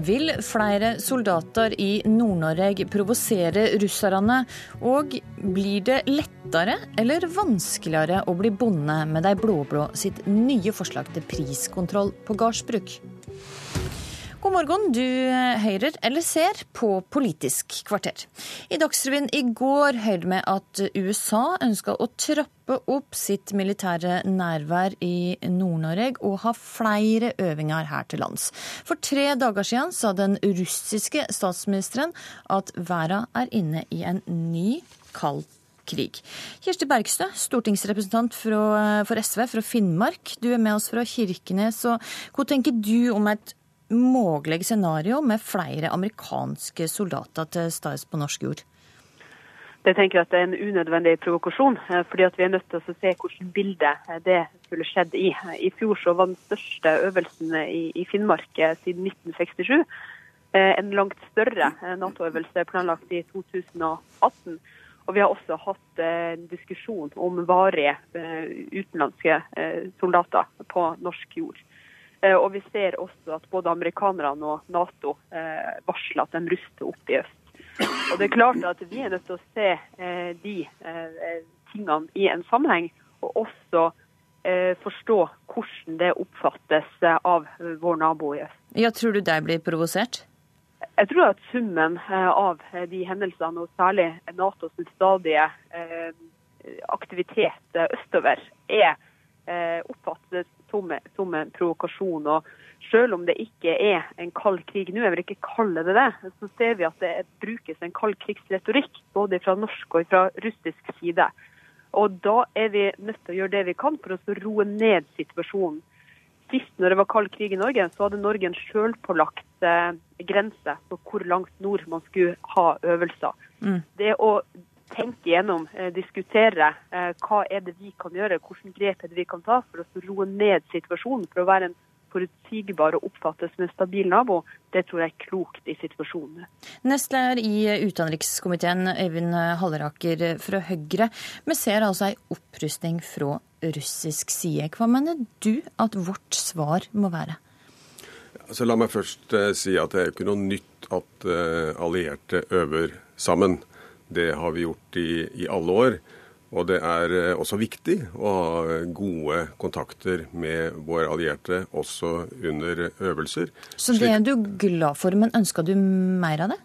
Vil flere soldater i Nord-Norge provosere russerne? Og blir det lettere eller vanskeligere å bli bonde med de blå-blå sitt nye forslag til priskontroll på gardsbruk? God morgen, du hører eller ser på Politisk kvarter. I Dagsrevyen i går hører vi at USA ønska å trappe opp sitt militære nærvær i Nord-Norge og ha flere øvinger her til lands. For tre dager siden sa den russiske statsministeren at verden er inne i en ny kald krig. Kirsti Bergstø, stortingsrepresentant for SV fra Finnmark. Du er med oss fra Kirkenes. og Hva tenker du om et mulig scenario med flere amerikanske soldater til stede på norsk jord? Jeg tenker at det er en unødvendig provokasjon, eh, fordi at vi er nødt til å se hvilket bilde eh, det skulle skjedd i. I fjor så var den største øvelsen i, i Finnmark eh, siden 1967. En langt større Nato-øvelse planlagt i 2018. Og vi har også hatt en diskusjon om varige utenlandske soldater på norsk jord. Eh, og vi ser også at både amerikanerne og Nato eh, varsler at de ruster opp i øst. Og det er klart at Vi er nødt til å se eh, de tingene i en sammenheng, og også forstå hvordan det oppfattes av vår nabo i øst. Ja, Tror du de blir provosert? Jeg tror at summen av de hendelsene, og særlig Natos stadige aktivitet østover, er oppfattes som, som en provokasjon. og selv om det ikke er en kald krig nå, jeg vil ikke kalle det det, så ser vi at det brukes en kald krigsretorikk både fra norsk og fra russisk side. Og Da er vi nødt til å gjøre det vi kan for å roe ned situasjonen. Sist når det var kald krig i Norge, så hadde Norge en sjølpålagt eh, grense på hvor langt nord man skulle ha øvelser. Mm. Det å tenke gjennom, eh, diskutere eh, hva er det vi kan gjøre, hvilke grep er det vi kan ta for å roe ned situasjonen, for å være en forutsigbar og oppfattes som en stabil nabo, det tror jeg er klokt i situasjonen. Nestleder i utenrikskomiteen, Øyvind Halleraker fra Høyre. Vi ser altså ei opprustning fra russisk side. Hva mener du at vårt svar må være? Altså, la meg først uh, si at det er ikke noe nytt at uh, allierte øver sammen. Det har vi gjort i, i alle år. Og det er eh, også viktig å ha gode kontakter med våre allierte også under øvelser. Så det er du glad for, men ønsker du mer av det?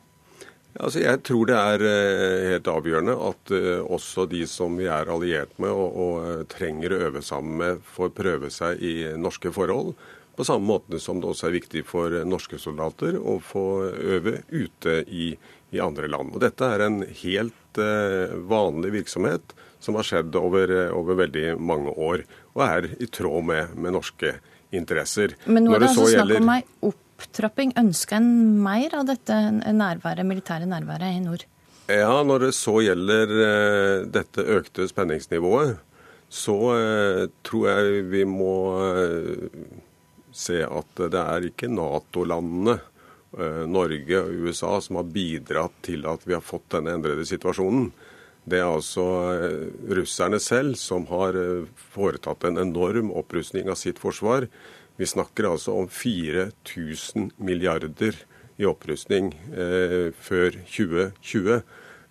Altså, jeg tror det er eh, helt avgjørende at uh, også de som vi er alliert med og, og trenger å øve sammen med, får prøve seg i norske forhold. På samme måte som det også er viktig for norske soldater å få øve ute i, i andre land. Og Dette er en helt uh, vanlig virksomhet som har skjedd over, over, veldig mange år, og er i tråd med, med norske interesser. Men nå er det, altså snakk gjelder... om ei opptrapping. Ønsker en mer av dette nærværet, militære nærværet i nord? Ja, Når det så gjelder uh, dette økte spenningsnivået, så tror jeg vi må se at det er ikke Nato-landene Eh, Norge og USA som har bidratt til at vi har fått denne endrede situasjonen. Det er altså eh, russerne selv som har eh, foretatt en enorm opprustning av sitt forsvar. Vi snakker altså om 4000 milliarder i opprustning eh, før 2020.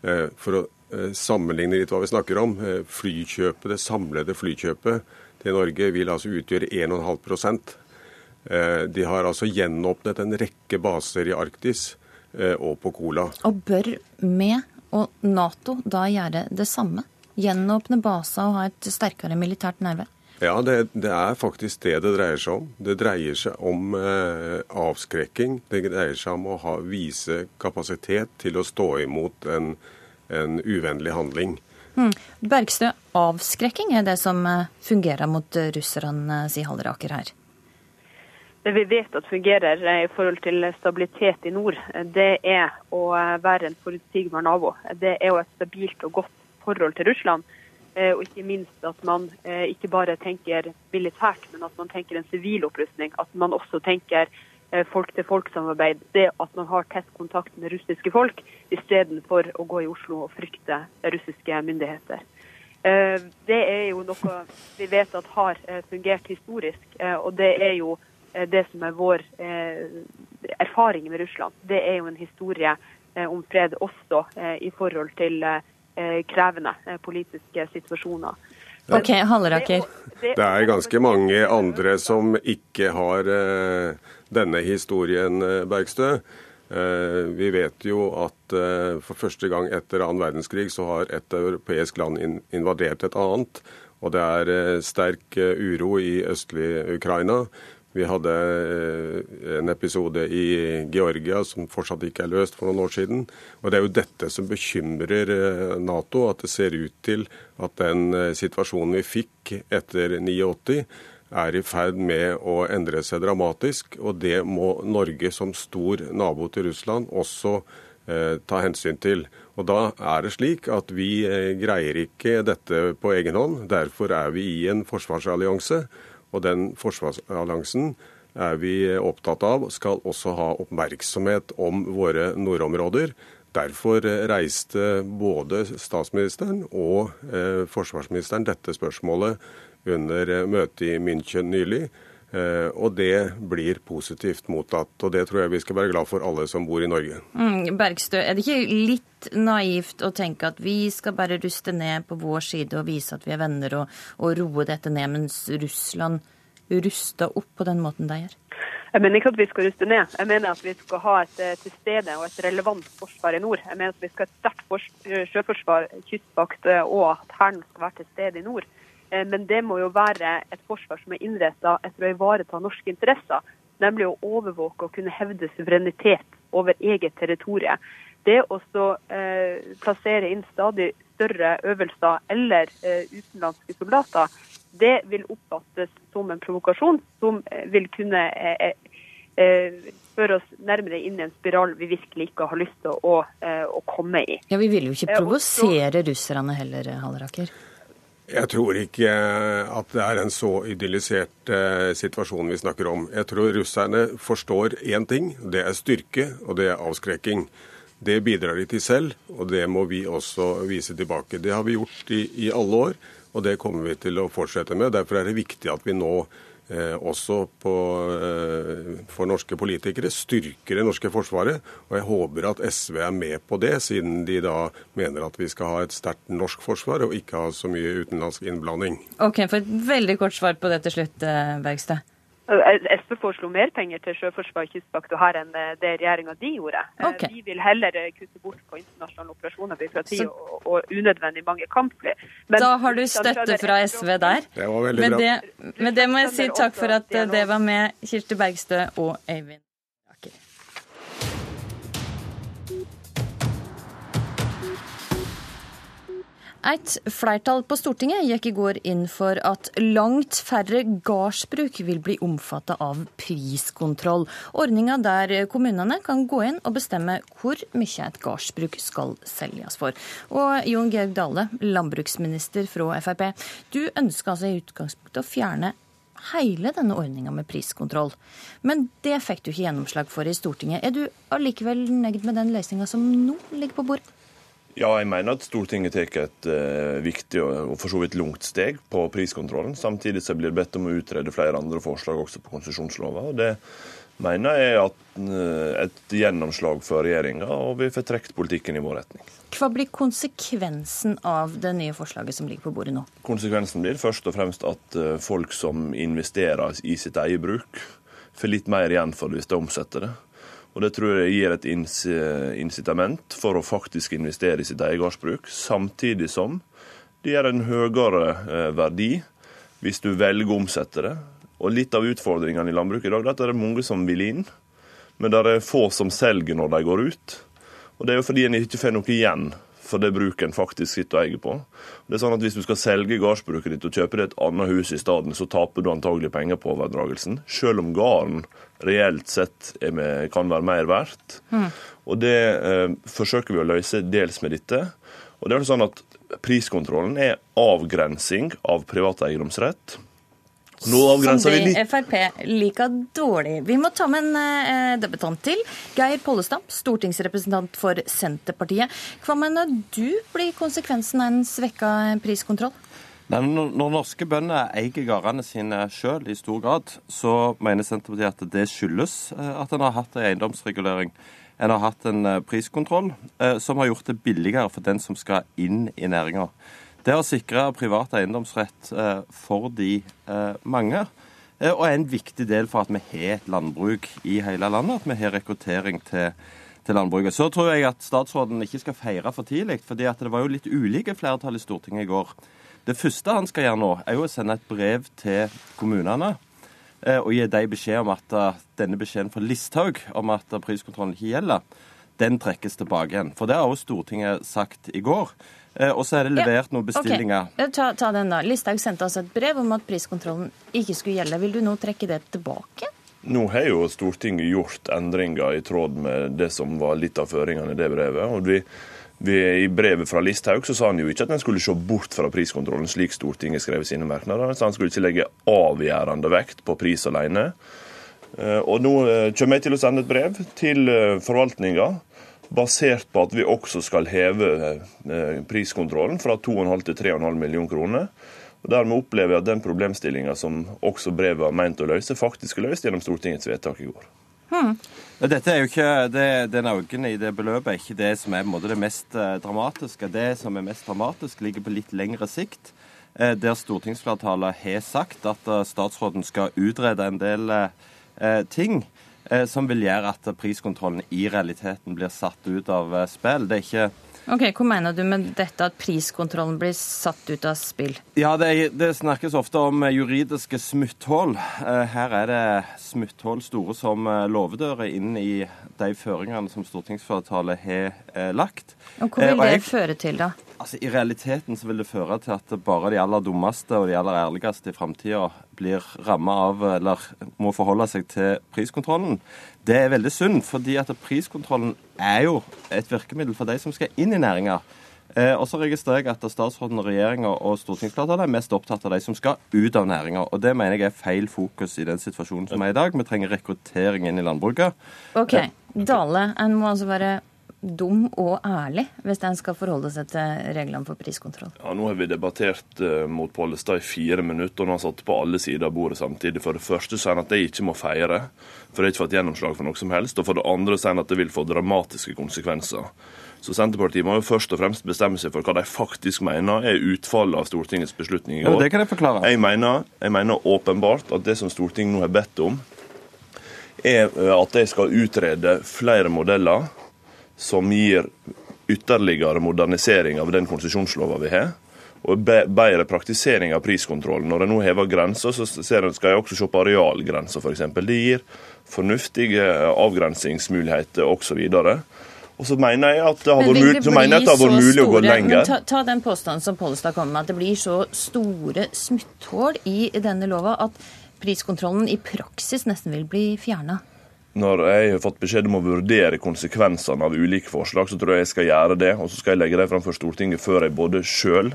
Eh, for å eh, sammenligne litt hva vi snakker om, flykjøpet, det samlede flykjøpet til Norge vil altså utgjøre 1,5 Eh, de har altså gjenåpnet en rekke baser i Arktis eh, og på Kola. Og bør med og Nato da gjøre det samme? Gjenåpne baser og ha et sterkere militært nærvær? Ja, det, det, er faktisk det det dreier seg om. Det dreier seg om eh, avskrekking. Det dreier seg om å ha, vise kapasitet til å stå imot en, en uvennlig handling. Hmm. Bergstø, avskrekking er det som eh, fungerer mot russerne, sier Halleraker her. Det vi vet at fungerer i forhold til stabilitet i nord, det er å være en forutsigbar nabo. Det er jo et stabilt og godt forhold til Russland. Eh, og ikke minst at man eh, ikke bare tenker militært, men at man tenker en sivil opprustning. At man også tenker eh, folk-til-folk-samarbeid. Det at man har tett kontakt med russiske folk, istedenfor å gå i Oslo og frykte russiske myndigheter. Det er jo noe vi vet at har fungert historisk, og det er jo Eh, det som er vår eh, erfaring med Russland. Det er jo en historie om fred også i forhold til krevende politiske situasjoner. Ok, Halleraker. Det er ganske mange andre som ikke har denne historien, Bergstø. Vi vet jo at for første gang etter annen verdenskrig så har et europeisk land invadert et annet. Og det er eh, sterk eh, uro i østlig Ukraina. Vi hadde eh, en episode i Georgia som fortsatt ikke er løst for noen år siden. Og Det er jo dette som bekymrer Nato, at det ser ut til at den situasjonen vi fikk etter 89 er i ferd med å endre seg dramatisk. Og det må Norge som stor nabo til Russland også eh, ta hensyn til. Og Da er det slik at vi eh, greier ikke dette på egen hånd. Derfor er vi i en forsvarsallianse. Og den forsvarsalliansen er vi opptatt av skal også ha oppmerksomhet om våre nordområder. Derfor eh, reiste både statsministeren og eh, forsvarsministeren dette spørsmålet under møtet i München nylig. Eh, og det blir positivt mottatt. Og det tror jeg vi skal være glad for, alle som bor i Norge. Mm, Bergstø, er det ikke litt naivt å tenke at vi skal bare ruste ned på vår side og vise at vi er venner, og, og roe dette ned, mens Russland ruster opp på den måten de gjør? Jeg mener ikke at vi skal ruste ned. Jeg mener at vi skal ha et eh, til stede og et relevant forsvar i nord. Jeg mener at vi skal ha et sterkt sjøforsvar, kystvakt og at Hæren skal være til stede i nord. Eh, men det må jo være et forsvar som er innretta etter å ivareta norske interesser. Nemlig å overvåke og kunne hevde suverenitet over eget territorium. Det å eh, plassere inn stadig større øvelser eller eh, utenlandske soldater, det vil oppfattes som en provokasjon som eh, vil kunne eh, eh, føre oss nærmere inn i en spiral vi virkelig ikke har lyst til å, å komme i. Ja, Vi vil jo ikke provosere russerne heller, Halleraker? Jeg tror ikke at det er en så idyllisert eh, situasjon vi snakker om. Jeg tror russerne forstår én ting. Det er styrke, og det er avskrekking. Det bidrar de til selv, og det må vi også vise tilbake. Det har vi gjort i, i alle år, og det kommer vi til å fortsette med. Derfor er det viktig at vi nå Eh, også på, eh, for norske politikere, styrker det norske forsvaret. Og jeg håper at SV er med på det, siden de da mener at vi skal ha et sterkt norsk forsvar og ikke ha så mye utenlandsk innblanding. Ok, For et veldig kort svar på det til slutt, eh, Bergstad. SV foreslo mer penger til sjøforsvar, kystvakt og hær enn det regjeringa de gjorde. Okay. Vi vil heller kutte bort på internasjonale operasjoner, byråkrati Så... og, og, unødvendig mange kampfly. Men, da har du støtte fra SV der. Det var veldig bra. Det, men det må jeg si takk for at det var med, Kirsti Bergstø og Øyvind. Et flertall på Stortinget gikk i går inn for at langt færre gardsbruk vil bli omfattet av priskontroll. Ordninga der kommunene kan gå inn og bestemme hvor mye et gardsbruk skal selges for. Og Jon Georg Dale, landbruksminister fra Frp, du ønsker altså i utgangspunktet å fjerne hele denne ordninga med priskontroll. Men det fikk du ikke gjennomslag for i Stortinget. Er du allikevel nøyd med den løsninga som nå ligger på bordet? Ja, jeg mener at Stortinget tar et uh, viktig og for så vidt langt steg på priskontrollen. Samtidig så blir det bedt om å utrede flere andre forslag også på konsesjonslova. Det mener jeg er uh, et gjennomslag for regjeringa, og vi får trukket politikken i vår retning. Hva blir konsekvensen av det nye forslaget som ligger på bordet nå? Konsekvensen blir først og fremst at uh, folk som investerer i sitt eget bruk, får litt mer igjen for det hvis de omsetter det. Og Det tror jeg gir et incitament for å faktisk investere i sitt eget gårdsbruk, samtidig som det gir en høyere eh, verdi hvis du velger å omsette det. Og Litt av utfordringene i landbruket i dag er at det er mange som vil inn, men det er få som selger når de går ut. Og Det er jo fordi en ikke får noe igjen for det bruken faktisk sitter og eier på. Det er sånn at Hvis du skal selge gardsbruket ditt og kjøpe deg et annet hus i stedet, så taper du antagelig penger på overdragelsen, selv om gården reelt sett med, kan være mer verdt. Mm. Og Det eh, forsøker vi å løse dels med dette. Og det er sånn at Priskontrollen er avgrensing av privat eiendomsrett. Nå avgrenser vi litt. Frp liker dårlig. Vi må ta med en eh, debutant til. Geir Pollestad, stortingsrepresentant for Senterpartiet. Hva mener du blir konsekvensen av en svekka priskontroll? Når norske bønder eier gårdene sine sjøl i stor grad, så mener Senterpartiet at det skyldes eh, at en har hatt en eiendomsregulering. En har hatt en eh, priskontroll eh, som har gjort det billigere for den som skal inn i næringa. Det å sikre privat eiendomsrett for de mange, og er en viktig del for at vi har et landbruk i hele landet. At vi har rekruttering til, til landbruket. Så tror jeg at statsråden ikke skal feire for tidlig, fordi det var jo litt ulike flertall i Stortinget i går. Det første han skal gjøre nå, er jo å sende et brev til kommunene eh, og gi dem beskjed om at eh, denne beskjeden fra Listhaug om at priskontrollen ikke gjelder, den trekkes tilbake igjen. For det har også Stortinget sagt i går. Eh, og så er det levert ja, noen bestillinger. Okay. Ta, ta, den da. Listhaug sendte oss et brev om at priskontrollen ikke skulle gjelde. Vil du nå trekke det tilbake? Nå har jo Stortinget gjort endringer i tråd med det som var litt av føringene i det brevet. og vi i brevet fra Listhaug så sa han jo ikke at en skulle se bort fra priskontrollen, slik Stortinget skrev i sine merknader. Han sa han skulle ikke legge avgjørende vekt på pris alene. Eh, og nå eh, kommer jeg til å sende et brev til forvaltninga basert på at vi også skal heve priskontrollen fra 2,5 til 3,5 millioner kroner. Og Dermed opplever jeg at den problemstillinga som også brevet var meint å løse, faktisk er løst gjennom Stortingets vedtak i går. Hmm. Dette er jo ikke, det, Den økningen i det beløpet er ikke det som er måte, det mest eh, dramatiske. Det som er mest dramatisk, ligger på litt lengre sikt. Eh, der stortingsflertallet har sagt at eh, statsråden skal utrede en del ting som vil gjøre at priskontrollen i realiteten blir satt ut av spill. Det er ikke Ok, Hva mener du med dette at priskontrollen blir satt ut av spill? Ja, Det, det snakkes ofte om juridiske smutthull. Eh, her er det smutthull store som eh, låvedører inn i de føringene som stortingsflertallet har eh, lagt. Og Hva vil det jeg, føre til, da? Altså, I realiteten så vil det føre til at bare de aller dummeste og de aller ærligste i framtida blir ramma av, eller må forholde seg til priskontrollen. Det er veldig synd, fordi at priskontrollen er jo et virkemiddel for de som skal inn i næringa. Eh, og så registrerer jeg at statsråden, regjeringa og stortingsflertallet er mest opptatt av de som skal ut av næringa. Og det mener jeg er feil fokus i den situasjonen som er i dag. Vi trenger rekruttering inn i landbruket. Ok, Dale, en må altså være dum og ærlig hvis en skal forholde seg til reglene for priskontroll? Ja, Nå har vi debattert uh, mot Pollestad i fire minutter, og han har satt på alle sider av bordet samtidig. For det første sier han at de ikke må feire, for de har ikke fått gjennomslag for noe som helst. Og for det andre sier han at det vil få dramatiske konsekvenser. Så Senterpartiet må jo først og fremst bestemme seg for hva de faktisk mener er utfallet av Stortingets beslutning i går. Ja, det kan jeg forklare. Jeg mener, jeg mener åpenbart at det som Stortinget nå har bedt om, er eh, at de skal utrede flere modeller som gir ytterligere modernisering av den konsesjonslova vi har. Og bedre praktisering av priskontrollen. Når en nå hever grensa, så skal jeg også se på arealgrensa f.eks. Det gir fornuftige avgrensingsmuligheter osv. Og så mener jeg at det har vært mulig, det har vært mulig å gå lenger. Ta, ta, den påstanden som Pollestad kom med, at det blir så store smutthull i denne lova at priskontrollen i praksis nesten vil bli fjerna når jeg har fått beskjed om å vurdere konsekvensene av ulike forslag, så tror jeg jeg skal gjøre det. Og så skal jeg legge det fram for Stortinget før jeg både sjøl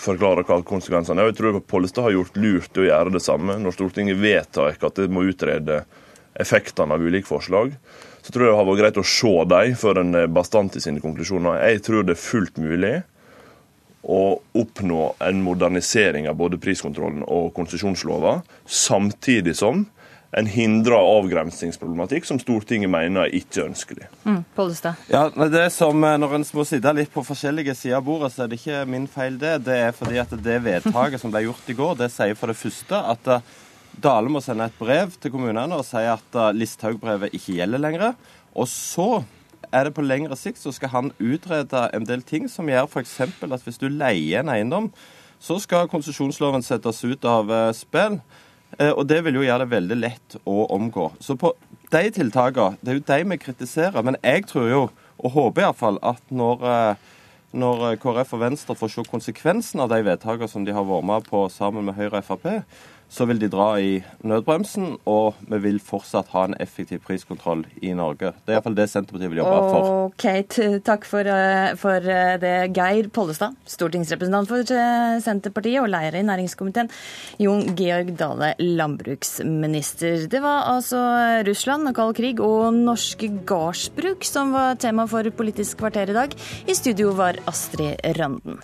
forklarer hva konsekvensene er. Jeg tror Pollestad har gjort lurt i å gjøre det samme. Når Stortinget vedtar at det må utrede effektene av ulike forslag, så tror jeg det har vært greit å se dem før en er bastant i sine konklusjoner. Jeg tror det er fullt mulig å oppnå en modernisering av både priskontrollen og konsesjonslova, samtidig som en hindrer avgrensingsproblematikk som Stortinget mener er ikke ønskelig. Mm, Pollestad? Ja, det er som eh, Når en må sitte litt på forskjellige sider av bordet, så er det ikke min feil, det. Det er fordi at det vedtaket som ble gjort i går, det sier for det første at eh, Dale må sende et brev til kommunene og si at eh, Listhaug-brevet ikke gjelder lenger. Og så er det på lengre sikt så skal han utrede en del ting som gjør f.eks. at hvis du leier en eiendom, så skal konsesjonsloven settes ut av spill. Eh, og det vil jo gjøre det veldig lett å omgå. Så på de tiltakene, det er jo de vi kritiserer. Men jeg tror jo, og håper iallfall, at når, eh, når KrF og Venstre får se konsekvensen av de vedtakene som de har vært med på sammen med Høyre og Frp, så vil de dra i nødbremsen, og vi vil fortsatt ha en effektiv priskontroll i Norge. Det er iallfall det Senterpartiet vil jobbe for. Ok, Takk for, eh, for, eh, det, Geir Pollestad, stortingsrepresentant for eh, Senterpartiet og leder i næringskomiteen. Jon Georg Dale, landbruksminister. Det var altså Russland, kald krig og norske gardsbruk som var tema for Politisk kvarter i dag. I studio var Astrid Randen.